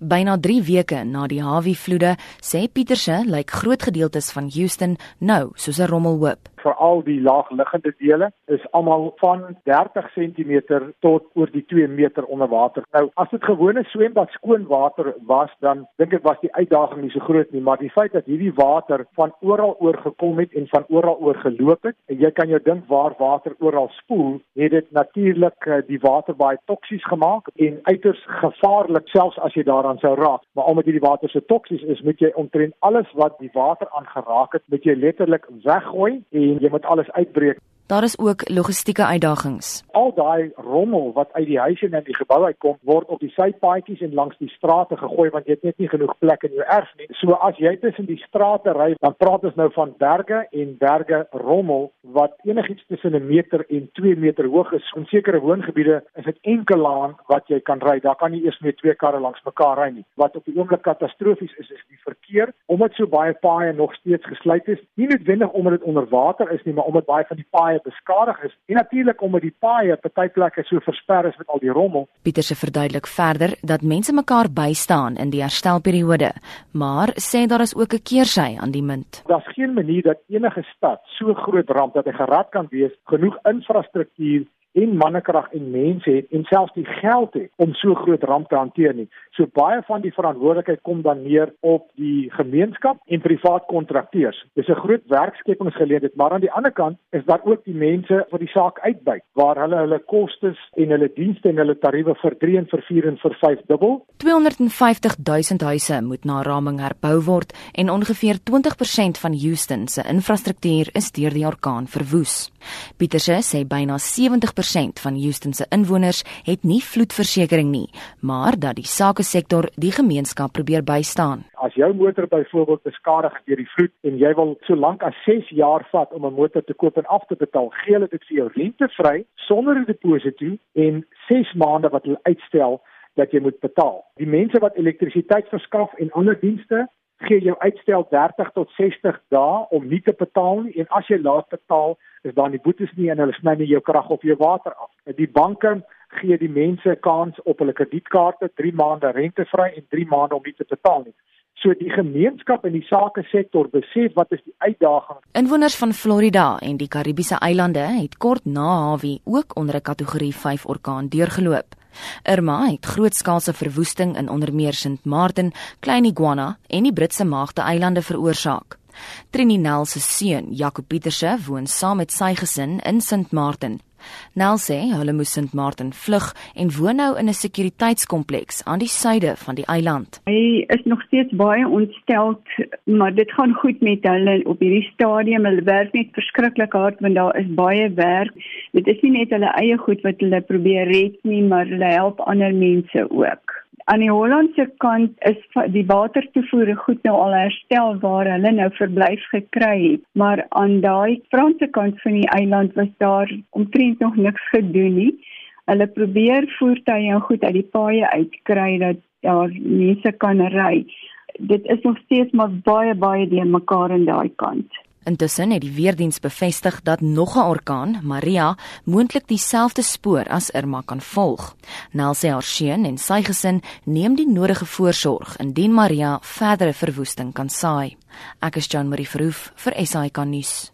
Byna 3 weke na die Harvey-vloede, sê Pieterse, lyk groot gedeeltes van Houston nou soos 'n rommelhoop. Veral die laagliggende dele is almal van 30 cm tot oor die 2 meter onder water. Nou, as dit gewone swembad skoon water was, dan dink ek was die uitdaging nie so groot nie, maar die feit dat hierdie water van oral oor gekom het en van oral oor geloop het, en jy kan jou dink waar water oral spoel, het dit natuurlik eh, die water baie toksies gemaak en uiters gevaarlik selfs as jy daar daaraan sou raak. Maar omdat hierdie water so toksies is, moet jy omtrent alles wat die water aangeraak het, moet jy letterlik weggooi en jy moet alles uitbreek. Daar is ook logistieke uitdagings. Al daai rommel wat uit die huise en in die gebou uitkom, word op die sypaadjies en langs die strate gegooi want jy het net nie genoeg plek in jou erf nie. So as jy tussen die strate ry, dan praat ons nou van berge en berge rommel wat enigiets tussen 'n meter en 2 meter hoog is. In sekere woongebiede is dit enkel laan wat jy kan ry. Daar kan nie eers meer twee karre langs mekaar ry nie. Wat op die oomblik katastrofies is, is die verkeer omdat so baie paaie nog steeds gesluit is. Nie noodwendig omdat dit onder water is nie, maar omdat baie van die paaie paaie beskadig is en natuurlik omdat die paaie party plekke so versper is met al die rommel. Pieter se verduidelik verder dat mense mekaar bystaan in die herstelperiode, maar sê daar is ook 'n keersy aan die munt. Daar's geen manier dat enige stad so groot ramp dat hy gerad kan wees, genoeg infrastruktuur en mannekrag en mense het en selfs die geld het om so groot ramp te hanteer nie. So baie van die verantwoordelikheid kom dan neer op die gemeenskap en privaat kontrakteurs. Dis 'n groot werkskepingsgeleentheid, maar aan die ander kant is daar ook die mense wat die saak uitbuit, waar hulle hulle kostes en hulle dienste en hulle tariewe vir 3 en vir 4 en vir 5 dubbel. 250 000 huise moet na raming herbou word en ongeveer 20% van Houston se infrastruktuur is deur die orkaan verwoes. Pieterse sê byna 70% van Houston se inwoners het nie vloedversekering nie, maar dat die sakesektor die gemeenskap probeer bystaan. As jou motor byvoorbeeld beskadig deur die vloed en jy wil so lank as 6 jaar vat om 'n motor te koop en af te betaal, gee hulle dit vir jou rentevry sonder 'n deposito en 6 maande wat hulle uitstel dat jy moet betaal. Die mense wat elektrisiteit verskaf en ander dienste gee jou uitstel 30 tot 60 dae om nie te betaal nie en as jy laat betaal is daar nie boetes nie en hulle sny nie jou krag of jou water af. Die banke gee die mense kans op hulle kredietkaarte 3 maande rentevry en 3 maande om nie te betaal nie. So die gemeenskap en die sake sektor besef wat is die uitdaging. Inwoners van Florida en die Karibiese eilande het kort na Harvey ook onder 'n kategorie 5 orkaan deurgeloop. Irma het grootskaalse verwoesting in onder meer St. Martin, Klein Iguana en die Britse Maagde Eilande veroorsaak. Trininel se seun, Jaco Pieterse, woon saam met sy gesin in St Martin. Nel sê hulle moes St Martin vlug en woon nou in 'n sekuriteitskompleks aan die suide van die eiland. Hy is nog steeds baie ontstel, maar dit gaan goed met hulle op hierdie stadium. Hulle werk net verskriklik hard want daar is baie werk. Dit is nie net hulle eie goed wat hulle probeer red nie, maar hulle help ander mense ook. Aan die Hollandse kant is die watertoevoer goed nou al herstel waar hulle nou verblyf gekry het, maar aan daai Franse kant van die eiland was daar omtrent nog niks gedoen nie. Hulle probeer voertuie en goed uit die paaie uitkry dat daar mense kan ry. Dit is nog steeds maar baie baie die mekaar aan daai kant. Intussen het die weerdiens bevestig dat nog 'n orkaan, Maria, moontlik dieselfde spoor as Irma kan volg. Nel sê haar seun en sy gesin neem die nodige voorsorg indien Maria verdere verwoesting kan saai. Ek is Jean Marie Verhoef vir SAK nuus.